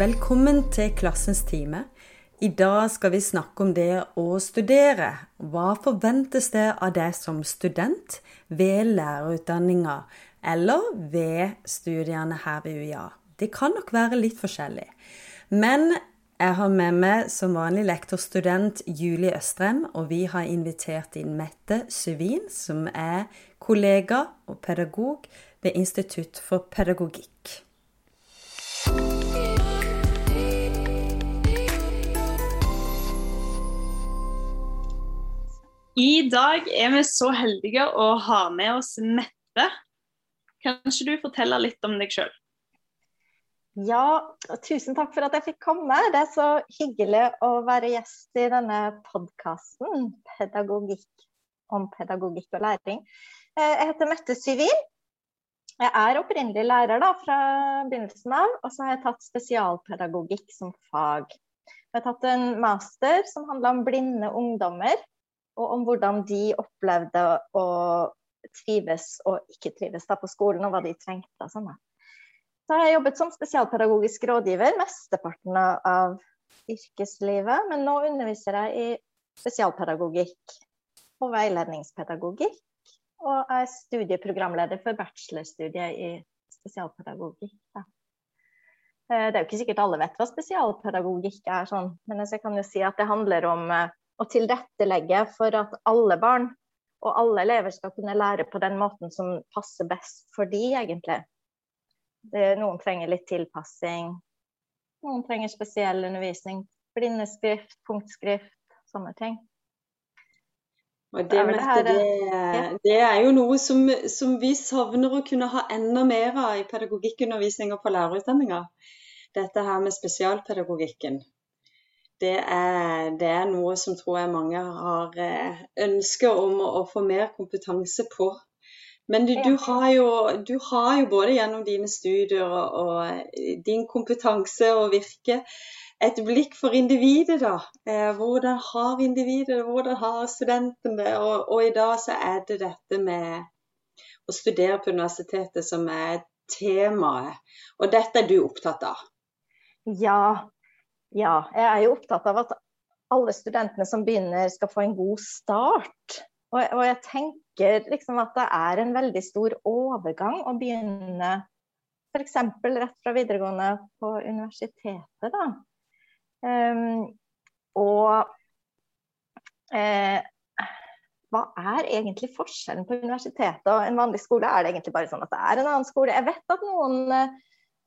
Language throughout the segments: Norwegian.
Velkommen til Klassens time. I dag skal vi snakke om det å studere. Hva forventes det av deg som student ved lærerutdanninga eller ved studiene her ved UiA? Det kan nok være litt forskjellig. Men jeg har med meg som vanlig lektorstudent Julie Østrem, og vi har invitert inn Mette Syvin, som er kollega og pedagog ved Institutt for pedagogikk. I dag er vi så heldige å ha med oss Mette. Kanskje du forteller litt om deg sjøl? Ja, tusen takk for at jeg fikk komme. Det er så hyggelig å være gjest i denne podkasten om pedagogikk og læring. Eh, jeg heter Mette Syvin. Jeg er opprinnelig lærer da, fra begynnelsen av, og så har jeg tatt spesialpedagogikk som fag. Jeg har tatt en master som handler om blinde ungdommer og om hvordan de opplevde å trives og ikke trives da på skolen, og hva de trengte. Sånn. Så har jeg jobbet som spesialpedagogisk rådgiver mesteparten av yrkeslivet, men nå underviser jeg i spesialpedagogikk og veiledningspedagogikk, og er studieprogramleder for bachelorstudiet i spesialpedagogikk. Da. Eh, det er jo ikke sikkert alle vet hva spesialpedagogikk er, sånn, men jeg kan jo si at det handler om å tilrettelegge for at alle barn og alle elever skal kunne lære på den måten som passer best for de, egentlig. Det, noen trenger litt tilpassing. Noen trenger spesiell undervisning. Blindeskrift, punktskrift, sånne ting. Og det, det, her, det, det, er jo noe som, som, vi savner å kunne ha enda mer av i pedagogikkundervisninga på lærerutdanninga. Dette her med spesialpedagogikken det er, det er, noe som tror jeg mange har eh, ønske om å, å få mer kompetanse på. Men du, du, har jo, du, har jo, både gjennom dine studier og, og din kompetanse og virke et blikk for individet, da. Eh, hvordan har individet det, hvordan har studenten det? Og, og, i dag så er det dette med å studere på universitetet som er temaet. Og dette er du opptatt av? Ja, ja, jeg er jo opptatt av at alle studentene som begynner, skal få en god start. Og, og jeg tenker liksom at det er en veldig stor overgang å begynne f.eks. rett fra videregående på universitetet, da. Um, og eh, hva er egentlig forskjellen på universitetet og en vanlig skole? Er det egentlig bare sånn at det er en annen skole? Jeg vet at noen Eh,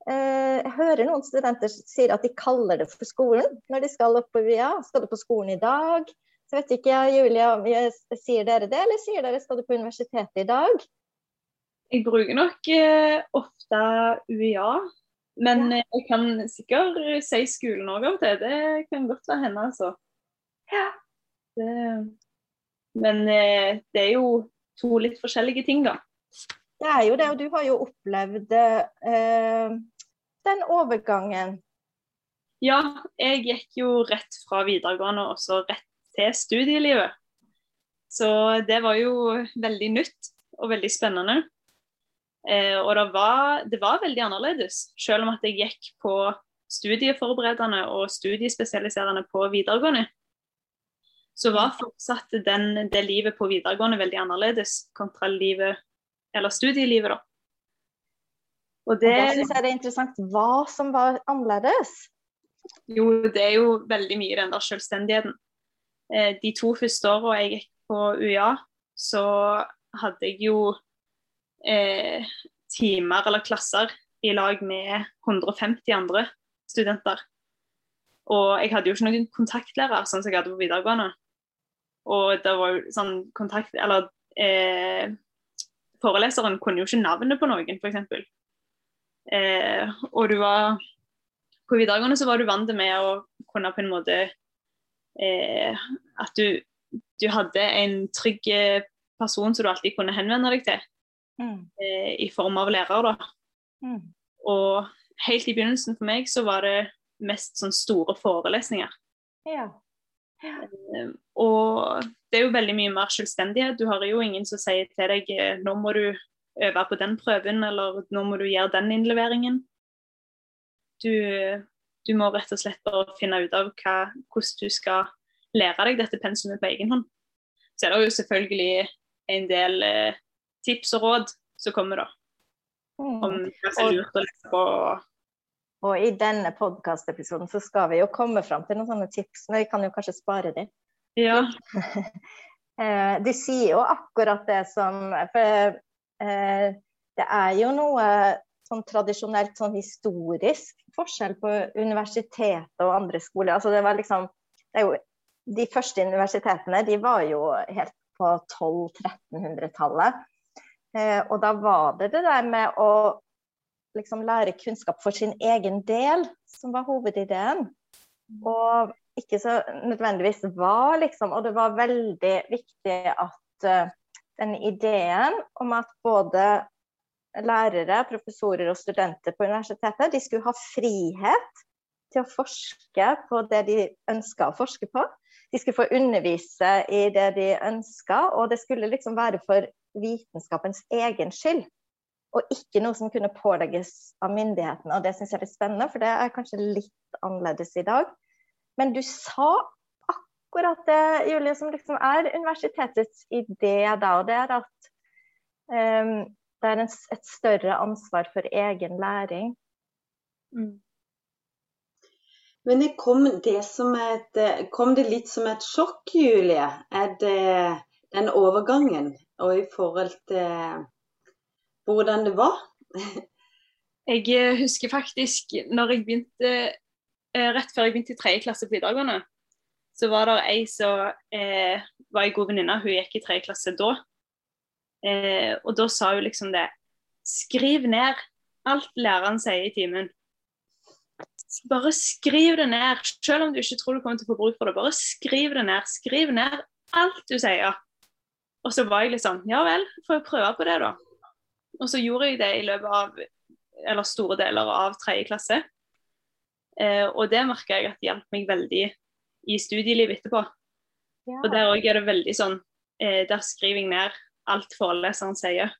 jeg hører noen studenter sier at de kaller det for skolen når de skal opp på VIA. Skal du på skolen i dag? Så vet ikke jeg, Julia, sier dere det, eller sier dere skal du på universitetet i dag? Jeg bruker nok eh, ofte UiA, men ja. jeg kan sikkert si skolen òg av og til. Det kan godt være henne, altså. Ja. Det, men eh, det er jo to litt forskjellige ting, da. Det er jo det, og du har jo opplevd eh, den overgangen? Ja, jeg gikk jo rett fra videregående og så rett til studielivet. Så det var jo veldig nytt og veldig spennende. Eh, og det var, det var, veldig annerledes, selv om at jeg gikk på studieforberedende og studiespesialiserende på videregående. Så var fortsatt den, det livet på videregående veldig annerledes kontra livet, eller studielivet, da. Og det, og da syns jeg det er interessant hva som var annerledes. Jo, det er jo veldig mye den der selvstendigheten. Eh, de to første åra jeg gikk på UiA, så hadde jeg jo eh, timer eller klasser i lag med 150 andre studenter. Og jeg hadde jo ikke noen kontaktlærer sånn som jeg hadde på videregående. Og det var jo sånn kontakt Eller eh, foreleseren kunne jo ikke navnet på noen, f.eks. Eh, og du var På videregående så var du vant med å kunne på en måte eh, At du, du, hadde en trygg person som du alltid kunne henvende deg til. Mm. Eh, I form av lærer, da. Mm. Og helt i begynnelsen for meg så var det mest sånn store forelesninger. Ja. Ja. Eh, og det er jo veldig mye mer selvstendighet. Du har jo ingen som sier til deg eh, nå må du øve på den prøven, eller nå må du gjøre den innleveringen. Du, du må rett og slett bare finne ut av hva, hvordan du skal lære deg dette pensumet på egen hånd. Så er det jo selvfølgelig en del eh, tips og råd som kommer, da. Mm. Om hva som er lurt å lese på. Og i denne podkastepisoden så skal vi jo komme fram til noen sånne tips, men vi kan jo kanskje spare dem. Ja. De du sier jo akkurat det som For eh, det er jo noe sånn tradisjonelt sånn historisk forskjell på universitetet og andre skoler. Altså det var liksom det er jo, De første universitetene de var jo helt på 1200-1300-tallet. Eh, og da var det det der med å liksom lære kunnskap for sin egen del som var hovedideen. Og ikke så nødvendigvis var, liksom. Og det var veldig viktig at uh, den ideen om at både lærere, professorer og studenter på universitetet de skulle ha frihet til å forske på det de ønska å forske på. De skulle få undervise i det de ønska, og det skulle liksom være for vitenskapens egen skyld. Og ikke noe som kunne pålegges av myndighetene. Og det syns jeg er litt spennende, for det er kanskje litt annerledes i dag. Men du sa akkurat det, Julie, som liksom er universitetets idé da, og det er at um, det er en, et større ansvar for egen læring. Mm. Men det kom det, et, kom det litt som et sjokk, Julie? Er det den overgangen og i forhold til hvordan det var? jeg husker faktisk når jeg begynte eh, rett før jeg begynte i tredje klasse på videregående, så var det ei som eh, var ei god venninne. Hun gikk i tredje klasse da. Eh, og da sa hun liksom det. Skriv ned alt læreren sier i timen. Bare skriv det ned, selv om du ikke tror du kommer til å få bruk for det. Bare skriv det ned. Skriv ned alt du sier. Og så var jeg sånn Ja vel, får jeg prøve på det, da. Og så gjorde jeg det i løpet av eller store deler av tredje klasse. Eh, og det merka jeg at hjalp meg veldig i studielivet etterpå. Ja. Og der òg er det veldig sånn eh, Der skriver jeg ned alt foreleseren sier.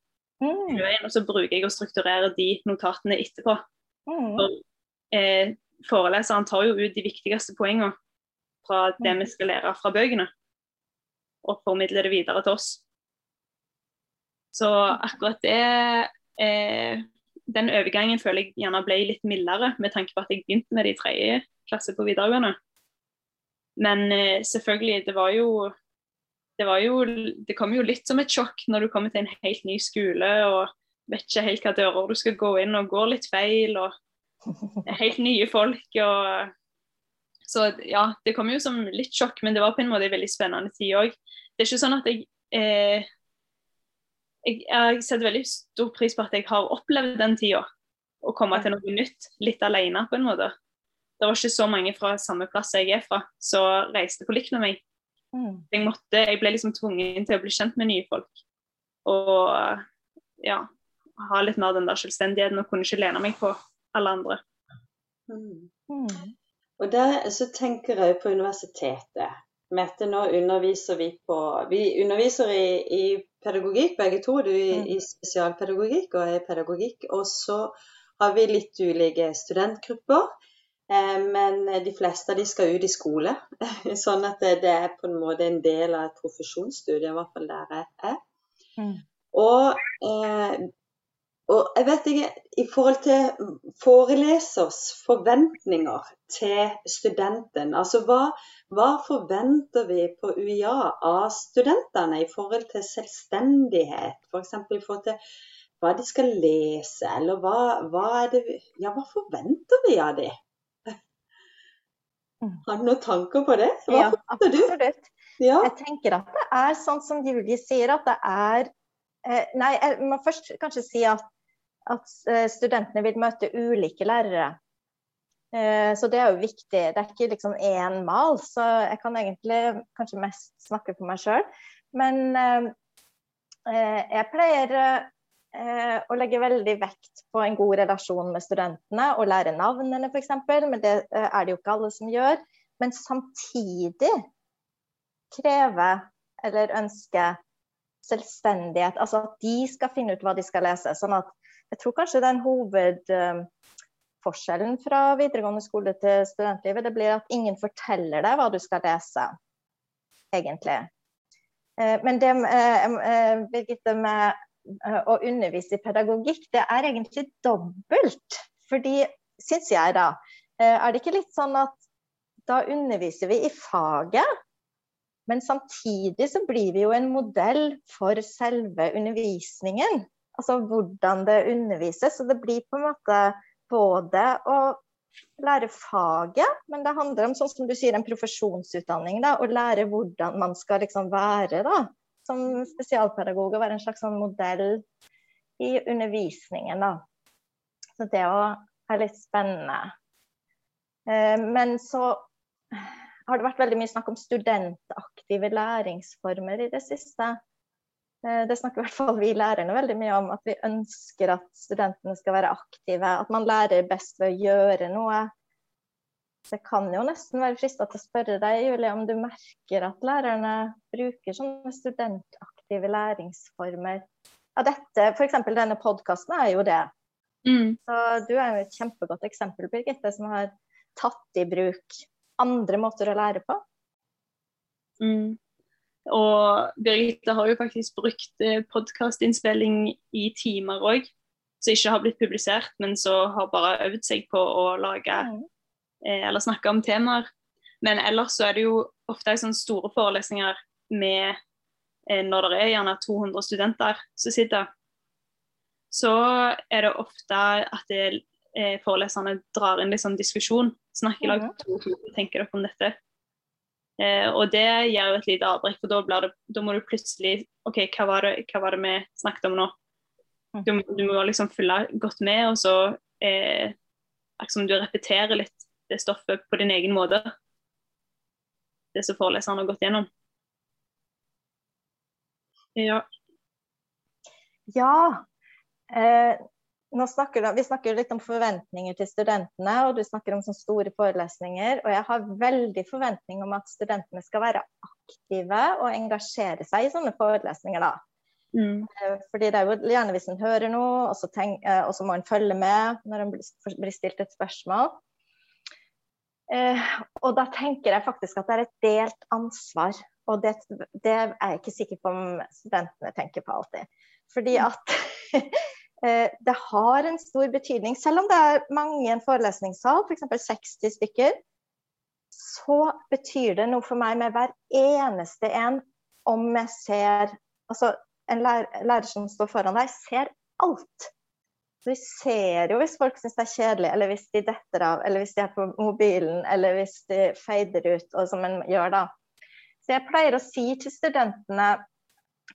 Mm. Og så bruker jeg å strukturere de notatene etterpå. Mm. For, eh, foreleseren tar jo ut de viktigste poengene fra det vi skal lære fra bøkene, og formidler det videre til oss. Så akkurat det eh, Den overgangen føler jeg gjerne ble litt mildere, med tanke på at jeg begynte med det i tredje klasse på videregående. Men eh, selvfølgelig, det var jo det var jo Det kom jo litt som et sjokk når du kommer til en helt ny skole og vet ikke helt hva dører du skal gå inn, og går litt feil. og helt nye folk. og så ja, det kom jo som litt sjokk, men det var på en måte en veldig spennende tid òg. Det er ikke sånn at jeg, eh, jeg Jeg setter veldig stor pris på at jeg har opplevd den tida. Å komme til noe nytt, litt alene på en måte. Det var ikke så mange fra samme plass jeg er fra, som reiste på likt med meg. Mm. Jeg, måtte, jeg ble liksom tvungen til å bli kjent med nye folk. Og ja, ha litt mer den der selvstendigheten og kunne ikke lene meg på alle andre. Mm. Mm. Og der så tenker jeg på universitetet. Mette, nå underviser vi på Vi underviser i, i pedagogikk, begge to. Du i, mm. i spesialpedagogikk og jeg i pedagogikk. Og så har vi litt ulike studentgrupper. Eh, men de fleste av de skal ut i skole. Sånn at det, det, er på en måte en del av et profesjonsstudie, i hvert fall der jeg er. Mm. Og eh, og jeg vet ikke, i forhold til forelesers forventninger til studenten, altså hva, hva forventer vi på UiA av studentene i forhold til selvstendighet? F.eks. For i forhold til hva de skal lese, eller hva, hva, det, ja, hva forventer vi av dem? Mm. Har du noen tanker på det? Hva ja, absolutt. Ja. Jeg tenker at det er sånn som Julie sier, at det er eh, Nei, jeg må først kanskje si at at eh, studentene vil møte ulike lærere. Eh, så det er jo viktig. Det er ikke liksom én mal, så jeg kan egentlig kanskje mest snakke for meg sjøl. Men eh, jeg pleier å legge veldig vekt på en god relasjon med studentene og lære navnene f.eks., men det er det jo ikke alle som gjør. Men samtidig kreve eller ønske selvstendighet, altså at de skal finne ut hva de skal lese. Sånn at jeg tror kanskje den hovedforskjellen fra videregående skole til studentlivet. Det blir at ingen forteller deg hva du skal lese, egentlig. Eh, men det eh, Birgitte, med å undervise i pedagogikk, det er egentlig dobbelt. Fordi, syns jeg da, er det ikke litt sånn at da underviser vi i faget, men samtidig så blir vi jo en modell for selve undervisningen. Altså hvordan det undervises. Så det blir på en måte både å lære faget, men det handler om sånn som du sier, en profesjonsutdanning. da, Å lære hvordan man skal liksom være da, som spesialpedagog og være en slags sånn modell i undervisningen. da. Så det er litt spennende. Eh, men så har det vært veldig mye snakk om studentaktive læringsformer i det siste. Eh, det snakker i hvert fall vi lærerne veldig mye om, at vi ønsker at studentene skal være aktive. At man lærer best ved å gjøre noe. Jeg kan jo nesten være frista til å spørre deg, Julie, om du merker at lærerne bruker sånne studentaktive læringsformer. Ja, dette, F.eks. denne podkasten er jo det. Mm. Så du er jo et kjempegodt eksempel, Birgitte, som har tatt i bruk andre måter å lære på. Mm. Og Birgitte har jo faktisk brukt eh, podkastinnspilling i timer òg, som ikke har blitt publisert, men så har bare øvd seg på å lage mm. Eh, eller snakke om temaer. Men ellers så er det jo ofte sånne store forelesninger med eh, når det er gjerne 200 studenter som sitter. Så er det ofte at det, eh, foreleserne drar inn sånn diskusjon snakke i lag to Hva tenker dere om dette? Eh, og det gjør jo et lite avbrekk, for da, det, da, må du plutselig OK, hva var, det, hva var det vi snakket om nå? Du, du må liksom følge godt med, og så eh, liksom du repeterer litt det stoffet på din egen måte. Det som foreleseren har gått gjennom. Ja. Ja. Eh, snakker, vi snakker litt om forventninger til studentene, og du snakker om sånne store forelesninger. Og jeg har veldig forventning om at studentene skal være aktive og engasjere seg i sånne forelesninger. da. Mm. Eh, fordi det er jo gjerne hvis en hører noe, og så, tenk, eh, og så må en følge med når en blir stilt et spørsmål. Eh, og da tenker jeg faktisk at det er et delt ansvar. Og det, det er jeg ikke sikker på om studentene tenker på alltid. Fordi at Eh, det har en stor betydning. Selv om det er mange i en forelesningssal, f.eks. For 60 stykker, så betyr det noe for meg med hver eneste en om jeg ser Altså, en lærer, lærer som står foran deg, ser alt. Vi ser jo hvis folk syns det er kjedelig, eller hvis de detter av, eller hvis de er på mobilen, eller hvis de fader ut, og som en gjør da. Så jeg pleier å si til studentene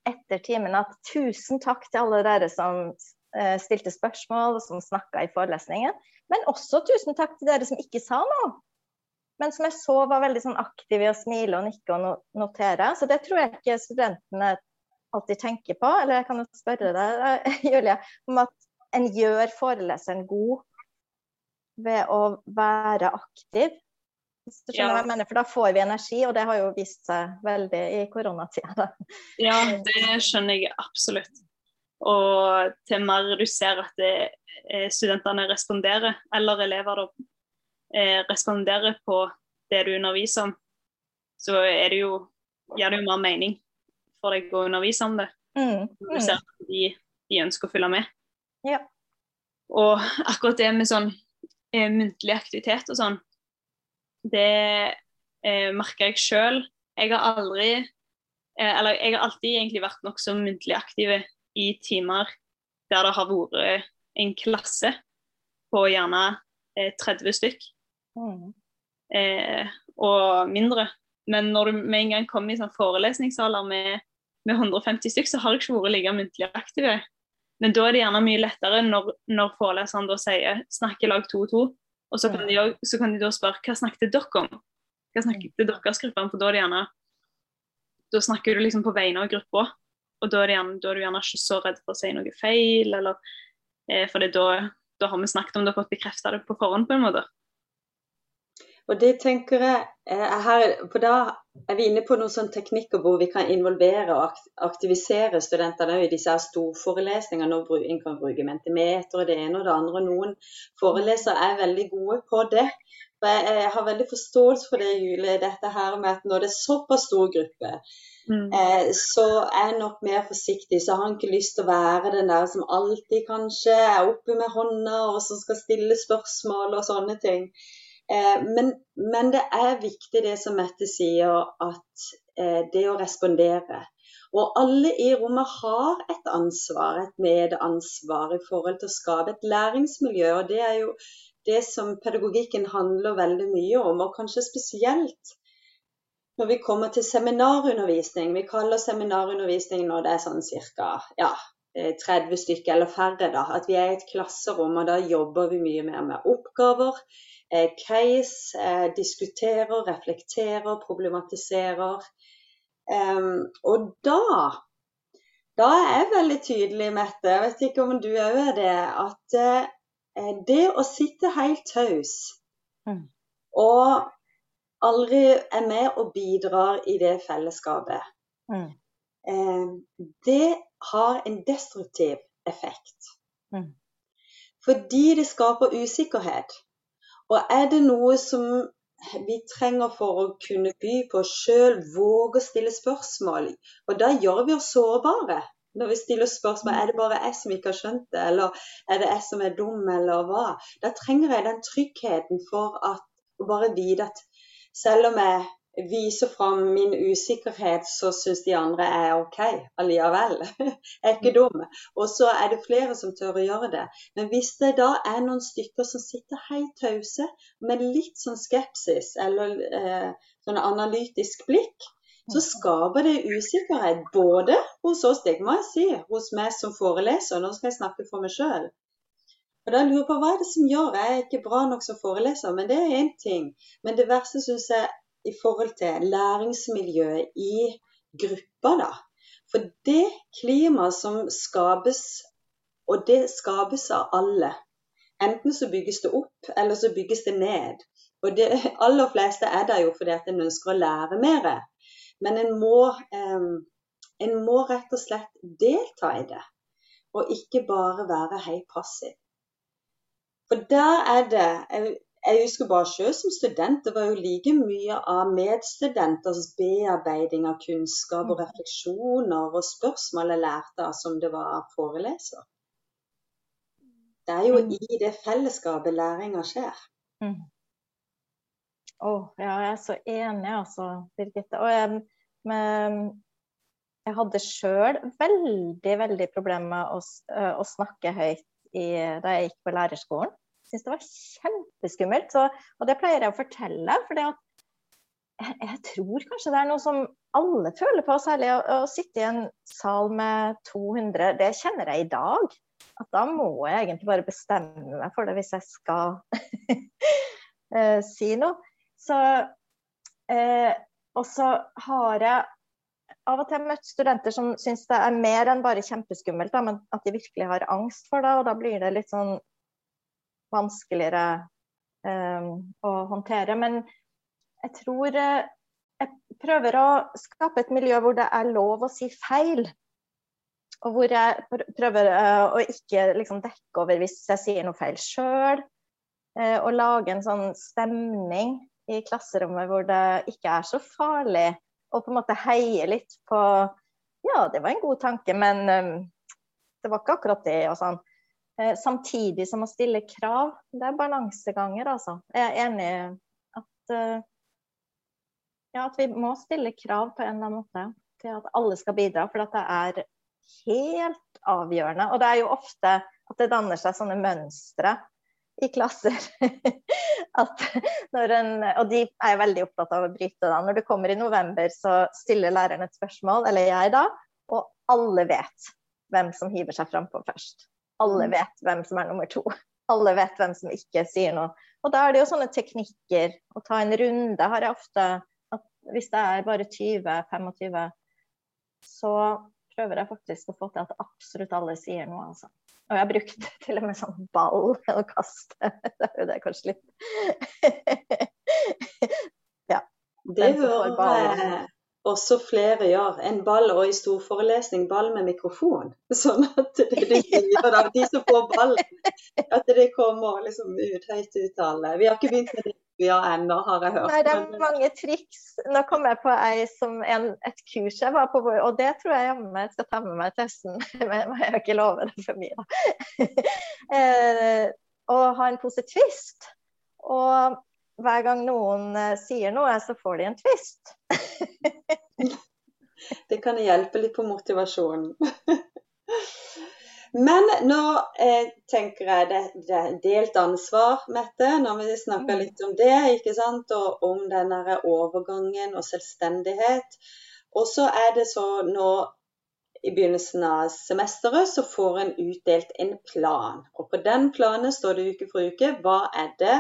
etter timen at tusen takk til alle dere som Eh, stilte spørsmål, som snakka i forelesningen. Men også tusen takk til dere som ikke sa noe. Men som jeg så var veldig sånn aktive i å smile og nikke og notere. Så det tror jeg ikke studentene alltid tenker på. Eller jeg kan jo spørre deg, Julie, om at en gjør foreleseren god ved å være aktiv. Hvis du skjønner ja. hva jeg mener, For da får vi energi, og det har jo vist seg veldig i koronatida. Ja, det skjønner jeg absolutt. Og til mer du ser at det, eh, studentene responderer, eller elever da, eh, responderer på det du underviser om, så er det jo, gir det jo mer mening for deg å undervise om det. Mm. Mm. Du ser at de, de, ønsker å følge med. Ja. Og akkurat det med sånn eh, muntlig aktivitet og sånn, det eh, merker jeg sjøl. Jeg har aldri eh, Eller jeg har alltid egentlig vært nokså muntlig aktiv i timer der det har vært en klasse på gjerne eh, 30 stykk. Mm. Eh, og mindre. Men når du med en gang kommer i sånn forelesningssaler med, med 150 stykk, så har jeg ikke vært like muntlig aktiv. Men da er det gjerne mye lettere når, når foreleseren da sier 'snakk i lag to og to'. Og så kan, de, så kan de da spørre 'hva snakket dere om'? Hva snakket mm. deres gruppe om? For da er det gjerne Da snakker du liksom på vegne av gruppa. Og da er, gjerne, da er, du gjerne ikke så redd for å si noe feil, eller eh, For da, da, har vi snakket om det og fått bekrefta det på forhånd, på en måte. Og det tenker jeg er her, For da er vi inne på noen sånne teknikker hvor vi kan involvere og aktivisere studentene i disse storforelesningene. Når en kan bruke mentimeter og det ene og det andre. Noen forelesere er veldig gode på det. For jeg, har veldig forståelse for det, Julie, dette her med at når det er såpass stor gruppe, Mm. Eh, så er jeg nok mer forsiktig. Så har han ikke lyst til å være den der som alltid kanskje er oppe med hånda og som skal stille spørsmål og sånne ting. Eh, men, men, det er viktig det som Mette sier, at eh, det å respondere. Og alle i rommet har et ansvar, et medansvar i forhold til å skape et læringsmiljø. Og det er jo det som pedagogikken handler veldig mye om, og kanskje spesielt når vi kommer til seminarundervisning. Vi kaller seminarundervisning når det er sånn ca. Ja, 30 eh, stykker eller færre. da, At vi er i et klasserom, og da jobber vi mye mer med oppgaver case, eh, diskuterer, reflekterer, problematiserer. og da da er jeg veldig tydelig, Mette, jeg vet ikke om du òg er det, at eh, det å sitte helt taus mm. og aldri er med og bidrar i det fellesskapet, mm. det har en destruktiv effekt. Mm. Fordi det skaper usikkerhet. Og er det noe som vi trenger for å kunne by på sjøl, våge å stille spørsmål, og da gjør vi oss sårbare. Når vi stiller spørsmål er det bare jeg som ikke har skjønt det, eller er det jeg som er dum, eller hva. Da trenger jeg den tryggheten for at, å bare vite at selv om jeg viser fram min usikkerhet, så syns de andre er OK allikevel. Jeg er ikke dum. Og så er det flere som tør å gjøre det. Men hvis det da er noen stykker som sitter helt tause med litt sånn skepsis eller eh, sånn analytisk blikk, så skaper det usikkerhet både hos oss, det må jeg si, hos meg som foreleser. Nå skal jeg snakke for meg sjøl. Og da lurer jeg på hva er det som gjør jeg er ikke bra nok som foreleser, men det er én ting. Men det verste syns jeg i forhold til læringsmiljøet i gruppa, da. For det klimaet som skapes, og det skapes av alle. Enten så bygges det opp, eller så bygges det ned. Og det aller fleste er der jo fordi at en ønsker å lære mer. Men en må, eh, en må rett og slett delta i det, og ikke bare være helt passiv. For der er det jeg husker bare selv som student, det var jo like mye av medstudenters bearbeiding av kunnskap og mm. refleksjoner og spørsmål jeg lærte av som det var av foreleser. Det er jo mm. i det fellesskapet læringa skjer. Mm. Oh, ja, jeg er så enig, altså, Birgitte. Og jeg, men, jeg hadde sjøl veldig, veldig problemer med å, å snakke høyt i, da jeg gikk på lærerskolen syntes det var kjempeskummelt. Så, og det pleier jeg å fortelle. For jeg, jeg, tror kanskje det er noe som alle føler på, særlig å, å, sitte i en sal med 200. Det kjenner jeg i dag. At da må jeg egentlig bare bestemme meg for det hvis jeg skal uh, si noe. Så eh, Og så har jeg av og til møtt studenter som syns det er mer enn bare kjempeskummelt, da, men at de virkelig har angst for det. Og da blir det litt sånn vanskeligere um, å håndtere. Men jeg tror uh, jeg prøver å skape et miljø hvor det er lov å si feil. Og hvor jeg prøver uh, å ikke liksom, dekke over hvis jeg sier noe feil sjøl. Uh, og lage en sånn stemning i klasserommet hvor det ikke er så farlig. Og på en måte heie litt på Ja, det var en god tanke, men um, det var ikke akkurat det. og sånn. Eh, samtidig som å stille krav. Det er balanseganger, altså. Jeg er enig at, eh, ja, at vi må stille krav på en eller annen måte til at alle skal bidra. For det er helt avgjørende. Og det er jo ofte at det danner seg sånne mønstre i klasser. en, og de er veldig opptatt av å bryte da. Når det kommer i november, så stiller læreren et spørsmål, eller jeg da, og alle vet hvem som hiver seg frampå først. Alle mm. vet hvem som er nummer to. Alle vet hvem som ikke sier noe. Og da er det jo sånne teknikker. Å ta en runde har jeg ofte at Hvis det er bare 20-25, så prøver jeg faktisk å få til at absolutt alle sier noe, altså. Og jeg har brukt til og med sånn ball å kaste. Det er jo det kanskje litt ja. Det hører også flere gjør. En ball og i storforelesning ball med mikrofon. Sånn at det de sier da, de som får ball, at det kommer liksom ut høyt ut av alle. Vi har ikke begynt med det vi har ennå, har jeg hørt. Nei, det er mange triks. Nå kom jeg på ei som en, et kurs jeg var på, og det tror jeg jammen jeg skal ta med meg til høsten. Men jeg har ikke love det for mye, da. eh, å ha en positivist. Og hver gang noen eh, sier noe, så får de en tvist. det kan hjelpe litt på motivasjonen. Men nå eh, tenker jeg det, det er delt ansvar, Mette, når vi snakker mm. litt om det. ikke sant, Og om denne overgangen og selvstendighet. Og så er det så nå i begynnelsen av semesteret så får en utdelt en plan. Og på den planen står det uke for uke hva er det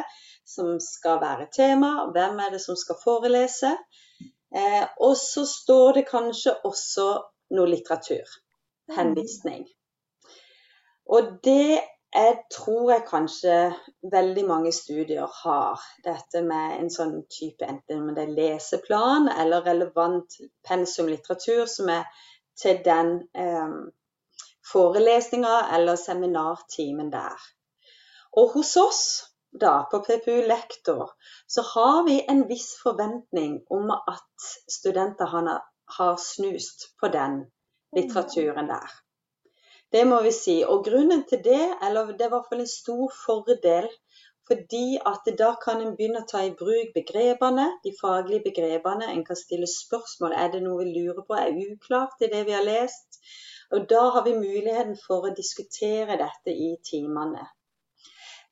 som skal være tema, hvem er det som skal forelese. Eh, og så står det kanskje også noe litteratur. Henvisning. Og det jeg tror jeg kanskje veldig mange studier har. Dette med en sånn type enten det er leseplan eller relevant pensumlitteratur som er til den eh, forelesninga eller seminartimen der. Og hos oss da, på PPU Lektor, så har vi en viss forventning om at studenter har snust på den litteraturen der. Det må vi si. Og grunnen til det, eller det er i hvert fall en stor fordel, fordi at da kan en begynne å ta i bruk begrepene, de faglige begrepene. En kan stille spørsmål. Er det noe vi lurer på? Er uklart i det vi har lest? Og da har vi muligheten for å diskutere dette i timene.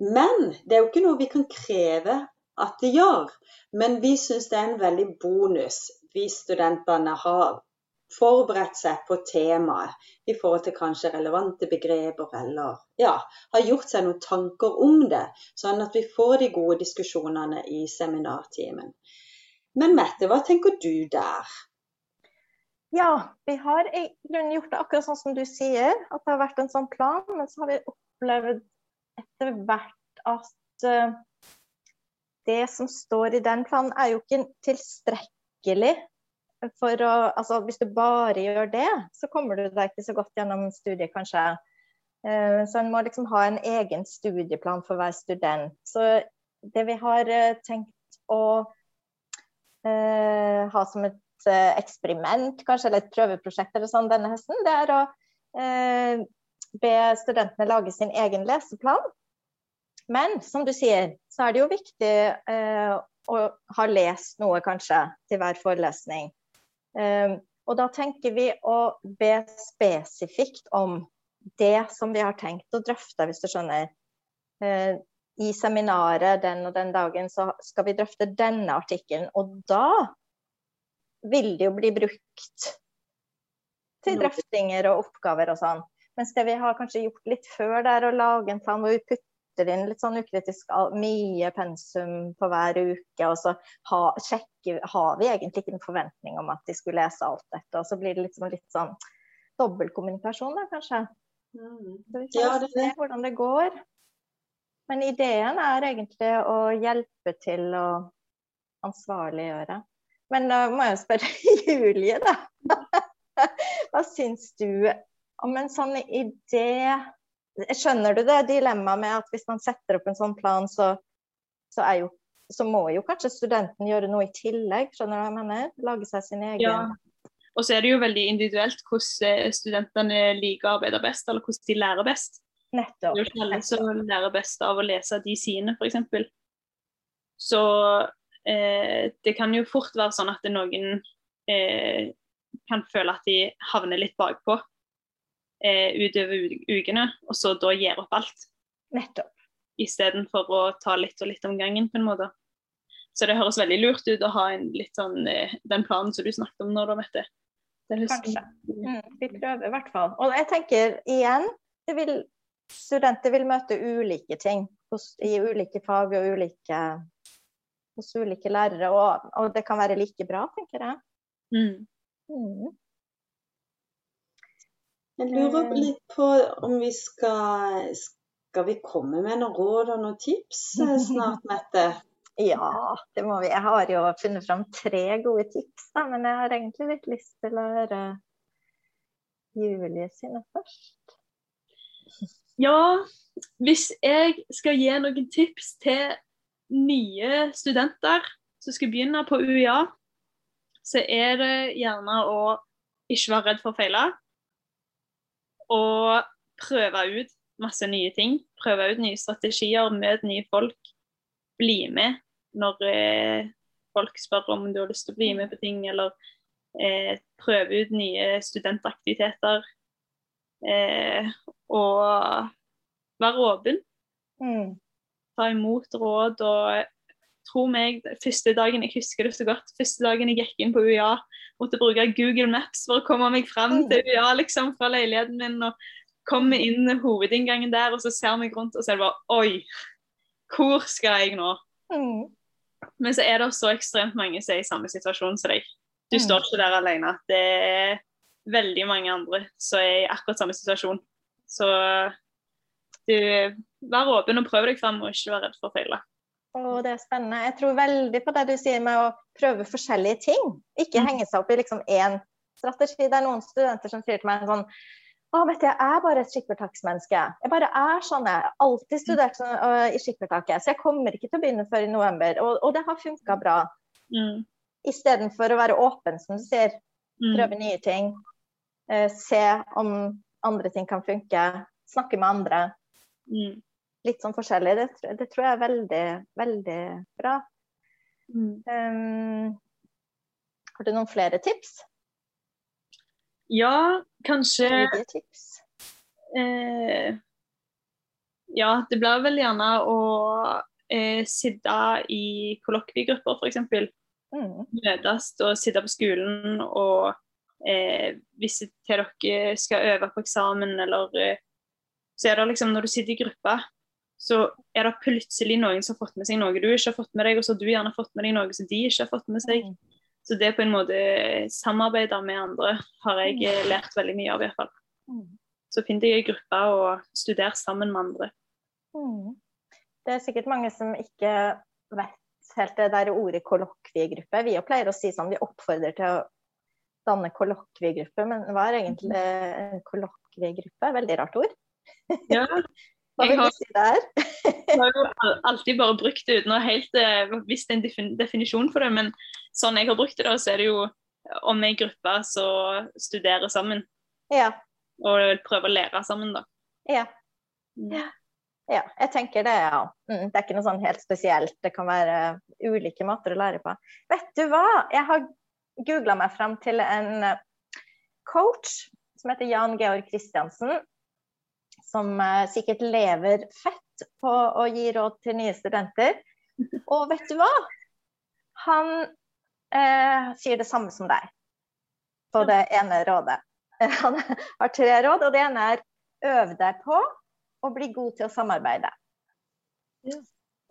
Men det er jo ikke noe vi kan kreve at de gjør. Men vi syns det er en veldig bonus hvis studentene har forberedt seg på temaet i forhold til kanskje relevante begreper, eller ja, har gjort seg noen tanker om det, sånn at vi får de gode diskusjonene i seminartimen. Men Mette, hva tenker du der? Ja, vi har i grunnen gjort det akkurat sånn som du sier, at det har vært en sånn plan. Men så har vi opplevd etter hvert at uh, det som står i den planen, er jo ikke tilstrekkelig for å Altså hvis du bare gjør det, så kommer du deg ikke så godt gjennom studiet, kanskje. Uh, så en må liksom ha en egen studieplan for hver student. Så det vi har uh, tenkt å ha som et eksperiment, kanskje, eller et prøveprosjekt eller sånn denne høsten, det er å be studentene lage sin egen leseplan. Men som du sier, så er det jo viktig eh, å ha lest noe, kanskje, til hver forelesning. Eh, og da tenker vi å be spesifikt om det som vi har tenkt å drøfte, hvis du skjønner. Eh, I seminaret den og den dagen så skal vi drøfte denne artikkelen. Og da vil det jo bli brukt til drøftinger og oppgaver og sånn. Mens det vi har kanskje gjort litt før, det er å lage en plan hvor vi putter inn litt sånn ukritisk mye pensum på hver uke. Og så ha, sjekker, har vi egentlig ikke en forventning om at de skulle lese alt dette. Og så blir det liksom litt sånn dobbeltkommunikasjon, da kanskje. Mm. Så vi får ja, det se hvordan det går. Men ideen er egentlig å hjelpe til å ansvarliggjøre. Men da må jeg spørre Julie, da. Hva syns du om en sånn idé Skjønner du det dilemmaet med at hvis man setter opp en sånn plan, så, så, jo, så, må jo kanskje studenten gjøre noe i tillegg? Skjønner du hva jeg mener? Lage seg sin egen ja. Og så er det jo veldig individuelt hvordan studentene liker å arbeide best, eller hvordan de lærer best. Nettopp. Det er jo ikke alle som lærer best av å lese de sine, f.eks. Så eh, det kan jo fort være sånn at noen eh, kan føle at de havner litt bakpå eh, utover ukene, og så da gir opp alt. Nettopp. Istedenfor å ta litt og litt om gangen, på en måte. Så det høres veldig lurt ut å ha en, litt sånn, eh, den planen som du snakket om nå, da, Mette. Kanskje. Mm, vi prøver i hvert fall. Og jeg tenker igjen, vil, studenter vil møte ulike ting hos, i ulike fag og ulike, hos ulike lærere. Og, og, det kan være like bra, tenker jeg. Mm. Mm. Jeg lurer eh. litt på om vi skal Skal vi komme med noen råd og noen tips eh, snart, Mette? Ja, det må vi. Jeg har jo funnet fram tre gode tips, da, men jeg har egentlig litt lyst til å høre Julie sine først. Ja, hvis jeg skal gi noen tips til nye studenter som skal begynne på UiA, så er det gjerne å ikke være redd for å feile. Og prøve ut masse nye ting. Prøve ut nye strategier, møte nye folk. Bli med når eh, folk spør om du har lyst til å bli med på ting, eller eh, prøve ut nye studentaktiviteter. Eh, og være åpen. Mm. Ta imot råd og tro meg, første dagen jeg husker det så godt, første dagen jeg gikk inn på UiA, måtte bruke Google Maps for å komme meg fram til UiA liksom, fra leiligheten min. og Komme inn hovedinngangen der, og så ser jeg meg rundt og så er det bare Oi, hvor skal jeg nå? Mm. Men så er det så ekstremt mange som er i samme situasjon som deg. Du Mm. står ikke der alene. Det er veldig mange andre som er i akkurat samme situasjon. Så du, vær åpen og prøv deg fram, og ikke vær redd for å feile. Og det er spennende. Jeg tror veldig på det du sier med å prøve forskjellige ting. Ikke Mm. henge seg opp i liksom én strategi. Det er noen studenter som sier til meg sånn å, vet du, jeg er bare et skippertaksmenneske. Jeg bare er sånn. Jeg har alltid studert sånn, uh, i skippertaket, så jeg kommer ikke til å begynne før i november. Og, og det har funka bra. Mm. Istedenfor å være åpen, som du sier. Mm. Prøve nye ting. Uh, se om andre ting kan funke. Snakke med andre. Mm. Litt sånn forskjellig. Det, det tror jeg er veldig, veldig bra. Mm. Um, har du noen flere tips? Ja, kanskje tips? eh, Ja, det blir vel gjerne å eh, sitte i kollokviegrupper, f.eks. Mm. Møtes og sitte på skolen og eh, hvis dere skal øve på eksamen, eller eh, Så er det liksom, når du sitter i gruppa, så er det plutselig noen som har fått med seg noe du ikke har fått med deg, og så har du gjerne fått med deg noe som de ikke har fått med seg. Mm. Så det på en måte samarbeide med andre har jeg eh, lært veldig mye av, i hvert fall. Mm. Så finn deg ei gruppe og studer sammen med andre. Mm. Det er sikkert mange som ikke vet helt det der ordet kollokviegruppe. Vi pleier å si sånn, vi oppfordrer til å danne kollokviegruppe, men hva er egentlig en kollokviegruppe? Veldig rart ord. Ja, Hva vil har- du si der? Jeg har jo alltid bare brukt det uten å helt uh, visst en definisjon for det, men sånn jeg har brukt det, da, så er det jo om ei gruppe som studerer sammen Ja. og prøver å lære sammen, da. Ja. ja. Ja, jeg tenker det, ja. Mm, det er ikke noe sånn helt spesielt. Det kan være ulike måter å lære på. Vet du hva? Jeg har googla meg fram til en eh, coach som heter Jan Georg Kristiansen. Som eh, sikkert lever fett på å gi råd til nye studenter. Og vet du hva? Han eh, sier det samme som deg på det ene rådet. Han har tre råd, og det ene er øv deg på og bli god til å samarbeide. Ja.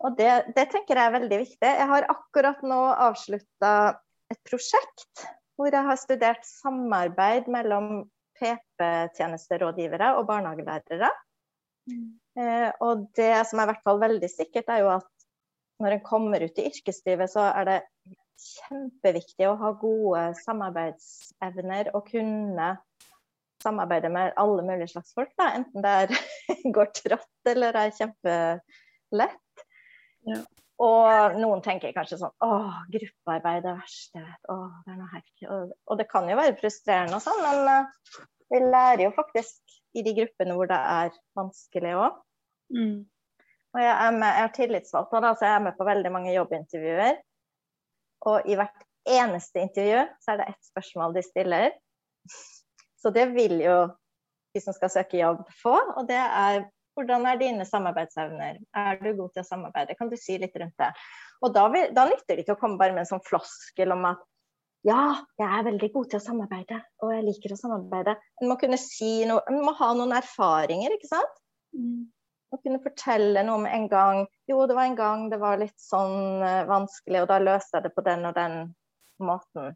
Og det, det tenker jeg er veldig viktig. Jeg har akkurat nå avslutta et prosjekt hvor jeg har studert samarbeid mellom PP-tjenesterådgivere og barnehagelærere. Eh, og det som er i hvert fall veldig sikkert, er jo at når en kommer ut i yrkeslivet, så er det kjempeviktig å ha gode samarbeidsevner og kunne samarbeide med alle mulige slags folk. Da. Enten det er går trått eller er kjempelett. Ja. Og noen tenker kanskje sånn Å, gruppearbeid er det verste jeg vet. Å, det er noe herk. Og, og det kan jo være frustrerende og sånn, men uh, vi lærer jo faktisk i de gruppene hvor det er vanskelig òg. Mm. Og jeg er, med, jeg er tillitsvalgt nå, da, så jeg er med på veldig mange jobbintervjuer. Og i hvert eneste intervju så er det ett spørsmål de stiller. Så det vil jo de som skal søke jobb få, og det er hvordan er dine samarbeidsevner? Er du god til å samarbeide? Kan du si litt rundt det? Og da, vil, da nytter det ikke å komme bare med en sånn floskel om at ja, jeg er veldig god til å samarbeide, og jeg liker å samarbeide. En må kunne si noe, en må ha noen erfaringer, ikke sant? Mm. Å kunne fortelle noe om en gang Jo, det var en gang det var litt sånn eh, vanskelig, og da løste jeg det på den og den måten.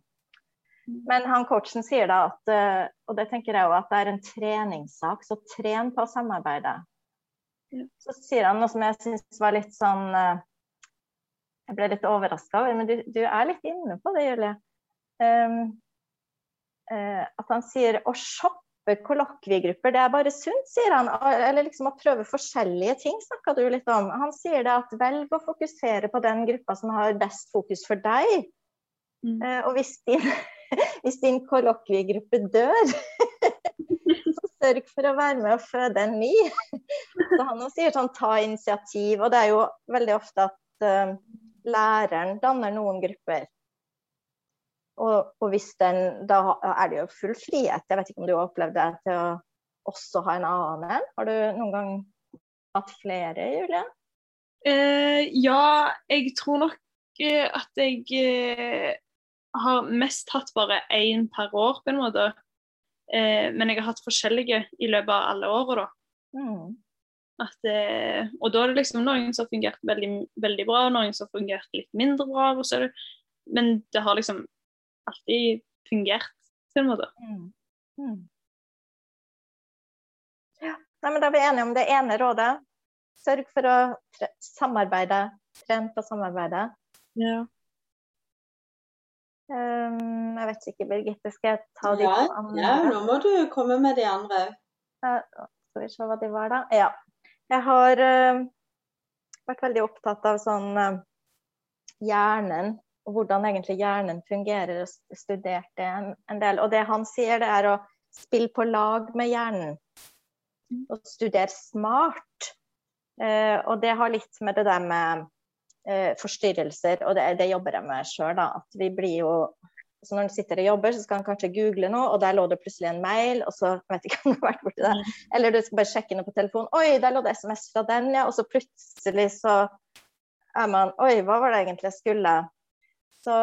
Men han coachen sier da at, eh, og det tenker jeg jo at det er en treningssak, så tren på å samarbeide. Så sier han noe som jeg syns var litt sånn eh, jeg ble litt overraska over, men du, du, er litt inne på det, Julie. Um, uh, at han sier å shoppe kollokviegrupper, det er bare sunt, sier han. Eller liksom å prøve forskjellige ting, snakka du litt om. Han sier det at velg å fokusere på den gruppa som har best fokus for deg. Mm. Uh, og hvis din, hvis din kollokviegruppe dør sørg for å være med og føde en ny. Så han sier sånn ta initiativ. Og det er jo veldig ofte at uh, læreren danner noen grupper. Og, og, hvis den Da er det jo full frihet. Jeg vet ikke om du har opplevd det til å også ha en annen en. Har du noen gang hatt flere, Julie? Uh, ja, jeg tror nok uh, at jeg uh, har mest hatt bare én per år, på en måte. Eh, men jeg har hatt forskjellige i løpet av alle åra, da. Mm. At, eh, og da er det liksom noen som har fungert veldig, veldig bra, noen som har fungert litt mindre bra. Det, men det har liksom alltid fungert, på en måte. Mm. Mm. Ja. Nei, men da er vi enige om det ene rådet. Sørg for å samarbeide. Tren på samarbeidet. Ja. Um, jeg vet ikke, Birgitte, skal jeg ta de ja, andre? Ja, nå må du komme med de andre òg. Uh, skal vi se hva de var, da. Ja. Jeg har uh, vært veldig opptatt av sånn uh, hjernen, og hvordan egentlig hjernen fungerer, og studert det en, en, del. Og det han sier, det er å spille på lag med hjernen. Og studere smart. Eh, og det har litt med det der med eh, forstyrrelser, og det, det, jobber jeg med sjøl. At vi blir jo så Når han sitter og jobber, så skal han kanskje google noe, og der lå det plutselig en mail, og så vet ikke om du har vært borti det. Mm. Eller du skal bare sjekke noe på telefonen. Oi, der lå det SMS fra den, ja. Og så plutselig så er man Oi, hva var det egentlig jeg skulle? Så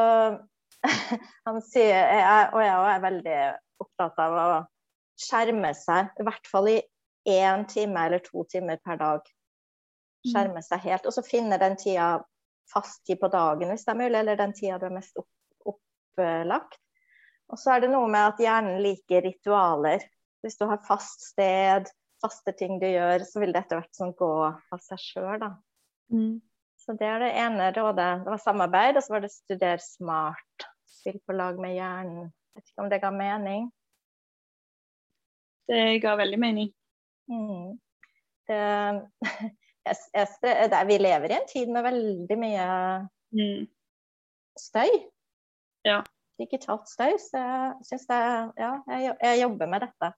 han sier, jeg, og jeg er veldig opptatt av å skjerme seg, i hvert fall i én time eller to timer per dag. Mm. Skjerme seg helt. Og så finne den tida fast tid på dagen hvis det er mulig, eller den tida du er mest opp, opplagt. Og så er det noe med at hjernen liker ritualer. Hvis du har fast sted, faste ting du gjør, så vil det etter hvert sånn gå av seg sjøl, da. Mm. Så det er det ene rådet. Det var samarbeid, og så var det studer smart. Spill på lag med hjernen. Jeg vet ikke om det ga mening? Det ga veldig mening. Mm. Det, jeg, jeg, vi lever i en tid med veldig mye mm. støy. Ja. Digitalt støy. Så jeg syns det Ja, jeg, jeg, jobber med dette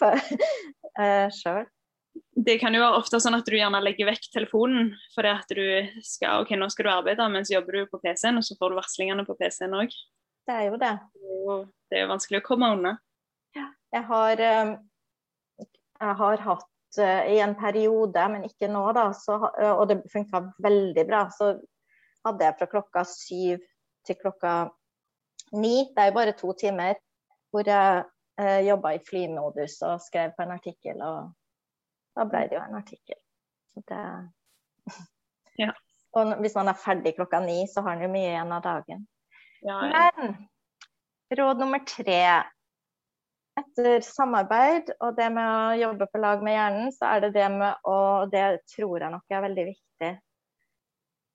uh, sjøl. Det kan jo være ofte sånn at du gjerne legger vekk telefonen fordi at du skal ok, nå skal du arbeide, men så jobber du på PC-en, og så får du varslingene på PC-en òg. Det er jo det. det er jo vanskelig å komme unna. Ja, jeg har, um, jeg har hatt i en periode, men ikke nå, da, så, uh, og det funka veldig bra. Så hadde jeg fra klokka syv til klokka ni, det er jo bare to timer, hvor jeg eh, jobba i flymodus og skrev på en artikkel, og da ble det jo en artikkel. Det ja. Og hvis man er ferdig klokka ni, så har man jo mye igjen av dagen. Ja, ja. Men råd nummer tre etter samarbeid og det med å jobbe på lag med hjernen, så er det det med å Det tror jeg nok er veldig viktig.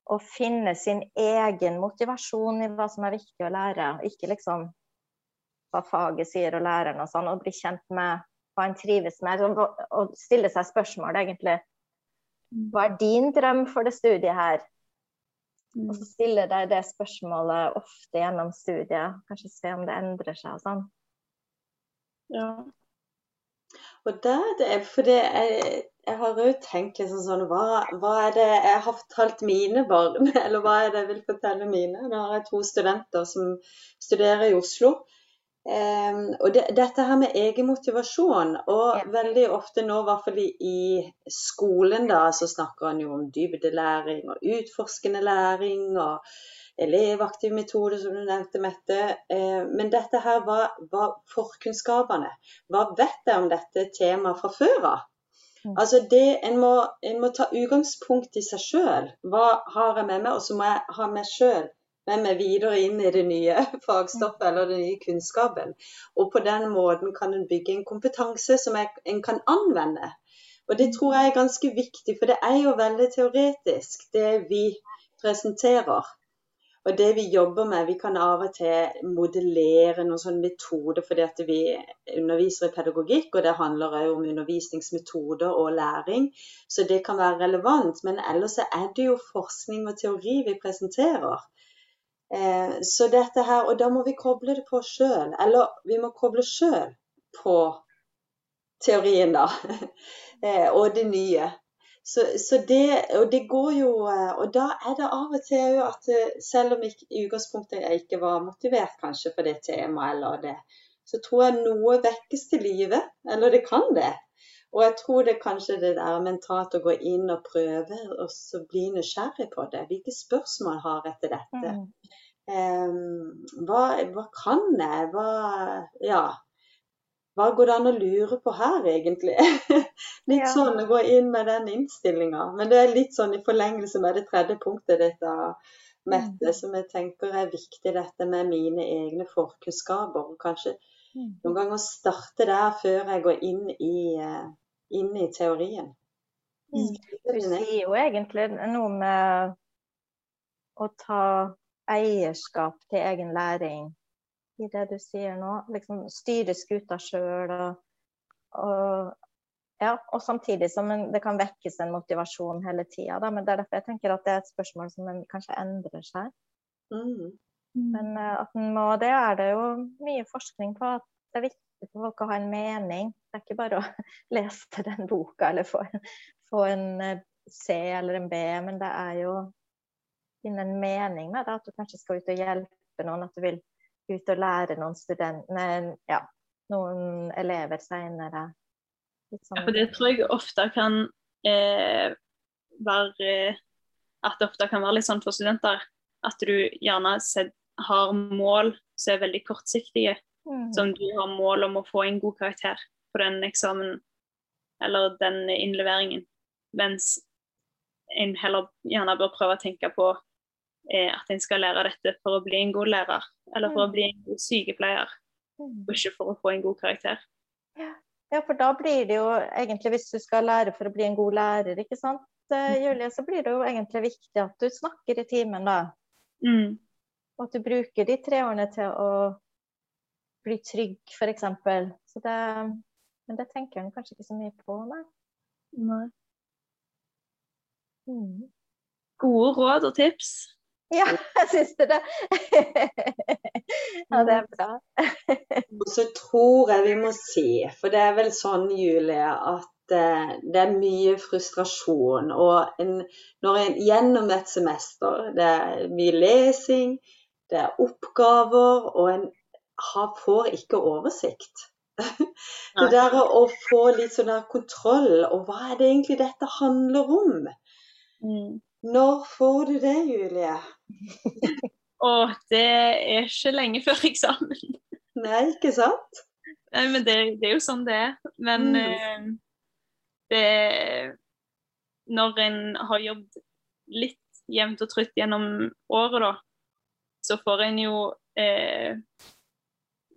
Å finne sin egen motivasjon i hva som er viktig å lære. Ikke liksom hva faget sier og læreren og sånn, og bli kjent med hva en trives med. Og stille seg spørsmål, egentlig. Hva er din drøm for det studiet her? Og så stille deg det spørsmålet ofte gjennom studiet. Kanskje se om det endrer seg og sånn. Ja. Og det, det er fordi jeg, jeg har òg tenkt liksom sånn hva, hva, er det jeg har fortalt mine barn, eller hva er det jeg vil fortelle mine? Nå har jeg to studenter som studerer i Oslo. Um, og det, dette her med egen motivasjon, og ja. veldig ofte nå, i hvert fall i, i skolen, da, så snakker han jo om dybdelæring og utforskende læring. og elevaktiv metode, som du nevnte, Mette. Eh, men dette her var, var forkunnskapene. Hva vet jeg om dette temaet fra før av? Mm. Altså det, en, må, en må ta utgangspunkt i seg sjøl. Hva har jeg med meg? Og så må jeg ha meg sjøl med meg videre inn i det nye fagstoffet eller den nye kunnskapen. Og på den måten kan en bygge en kompetanse som jeg, en kan anvende. Og det tror jeg er ganske viktig, for det er jo veldig teoretisk, det vi presenterer. Og det vi jobber med, vi kan av og til modellere noen sånne metoder fordi vi underviser i pedagogikk, og det handler òg om undervisningsmetoder og læring. Så det kan være relevant. Men ellers er det jo forskning og teori vi presenterer. Eh, så dette her, Og da må vi koble det på sjøl. Eller vi må koble sjøl på teorien, da. Eh, og det nye. Så, så, det, og det går jo eh, Og da er det av og til at eh, selv om jeg, i utgangspunktet jeg ikke var motivert kanskje for det temaet eller det, så tror jeg noe vekkes til live. Eller det kan det. Og jeg tror det kanskje det der mentalt å gå inn og prøve og så bli nysgjerrig på det. Hvilke spørsmål har jeg etter dette? Mm. Um, hva, hva, kan jeg? Hva Ja hva går det an å lure på her, egentlig? litt ja. sånn å gå inn med den innstillinga. Men det er litt sånn i forlengelse med det tredje punktet ditt, Mette, mm. som jeg tenker er viktig, dette med mine egne forkunnskaper. Og kanskje mm. noen ganger starte der før jeg går inn i, eh, inn i teorien. Mm. Du sier jo egentlig noe med å ta eierskap til egen læring i det du sier nå. Liksom styre skuta sjøl og, og, ja, og samtidig som en, det kan vekkes en motivasjon hele tida. Men det er derfor jeg tenker at det er et spørsmål som en kanskje endrer seg. Mm. Men uh, at en må, det er det jo mye forskning på. at det er viktig for folk å ha en mening. Det er ikke bare å lese den boka eller få, få en eh, C eller en B, men det er jo finne en mening med det. At du kanskje skal ut og hjelpe noen. At du vil ut og lære noen studenter, ja, noen elever seinere. Sånn. Ja, for det tror jeg ofte kan eh, være At det ofte kan være litt sånn for studenter at du gjerne har mål som er veldig kortsiktige. Mm. Som du har mål om å få en god karakter på den eksamen eller den innleveringen. Mens en heller gjerne bør prøve å tenke på at en skal lære dette for å bli en god lærer, eller for å mm. bli en god sykepleier, mm. og ikke for å få en god karakter. Ja, for da blir det jo egentlig, hvis du skal lære for å bli en god lærer, ikke sant, eh, mm. Julie, så blir det jo egentlig viktig at du snakker i timen, da. Mm. Og at du bruker de tre årene til å bli trygg, f.eks. Så det Men det tenker en kanskje ikke så mye på, nei. nei. Mm. Gode råd og tips. Ja, jeg syns det. ja, det er bra. Og så tror jeg vi må si, for det er vel sånn, Julie, at eh, det er mye frustrasjon. Og en, når en gjennom et semester Det er mye lesing, det er oppgaver, og en har, får ikke oversikt. det der å få litt sånn kontroll, og hva er det egentlig dette handler om? Mm. Når får du det, Julie? Å, det er ikke lenge før eksamen. Nei, ikke sant? Nei, men det, det er jo sånn det er. Men mm. eh, det Når en har jobbet litt jevnt og trutt gjennom året, da, så får en jo eh,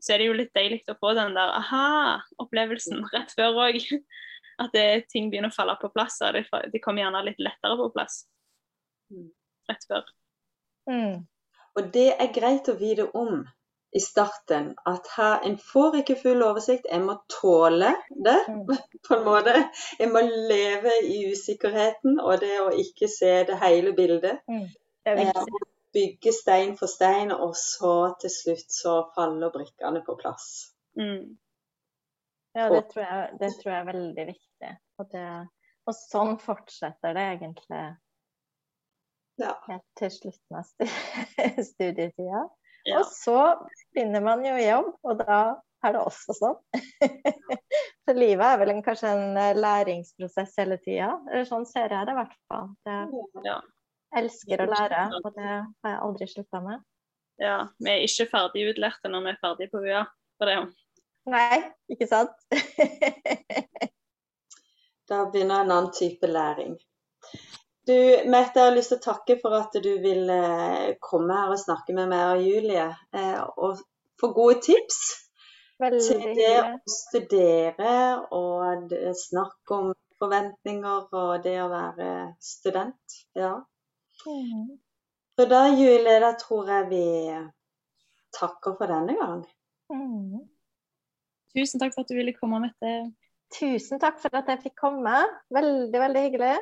Så er det jo litt deilig å få den der aha-opplevelsen rett før òg. At det, ting begynner å falle på plass. Og det, det kommer gjerne litt lettere på plass rett før. Mm. Og det er greit å vite om i starten at her, en får ikke full oversikt. En må tåle det, mm. på en måte. En må leve i usikkerheten og det å ikke se det hele bildet. Mm. Det. Eh, bygge stein for stein, og så til slutt så faller brikkene på plass. Mm. Ja, det tror, jeg, det tror, jeg, er veldig viktig. Og, det, og sånn fortsetter det egentlig ja. helt til slutten av studietida. Ja. Og så begynner man jo jobb, og da er det også sånn. så livet er vel en, kanskje en eh, læringsprosess hele tida. Sånn ser jeg det i hvert fall. Jeg elsker å lære, og det har jeg aldri slutta med. Ja, vi er ikke ferdig utlærte når vi er ferdig på UiA. For det. Nei, ikke sant? da begynner en annen type læring. Du, Mette, jeg har lyst til å takke for at du vil eh, komme her og snakke med meg og Julie. Eh, og få gode tips Veldig til det å studere og snakke om forventninger og det å være student. Ja. Mm. Så da, Julie, da tror jeg vi takker for denne gang. Mm. Tusen takk for at du ville komme, Mette. Tusen takk for at jeg fikk komme. Veldig, veldig hyggelig.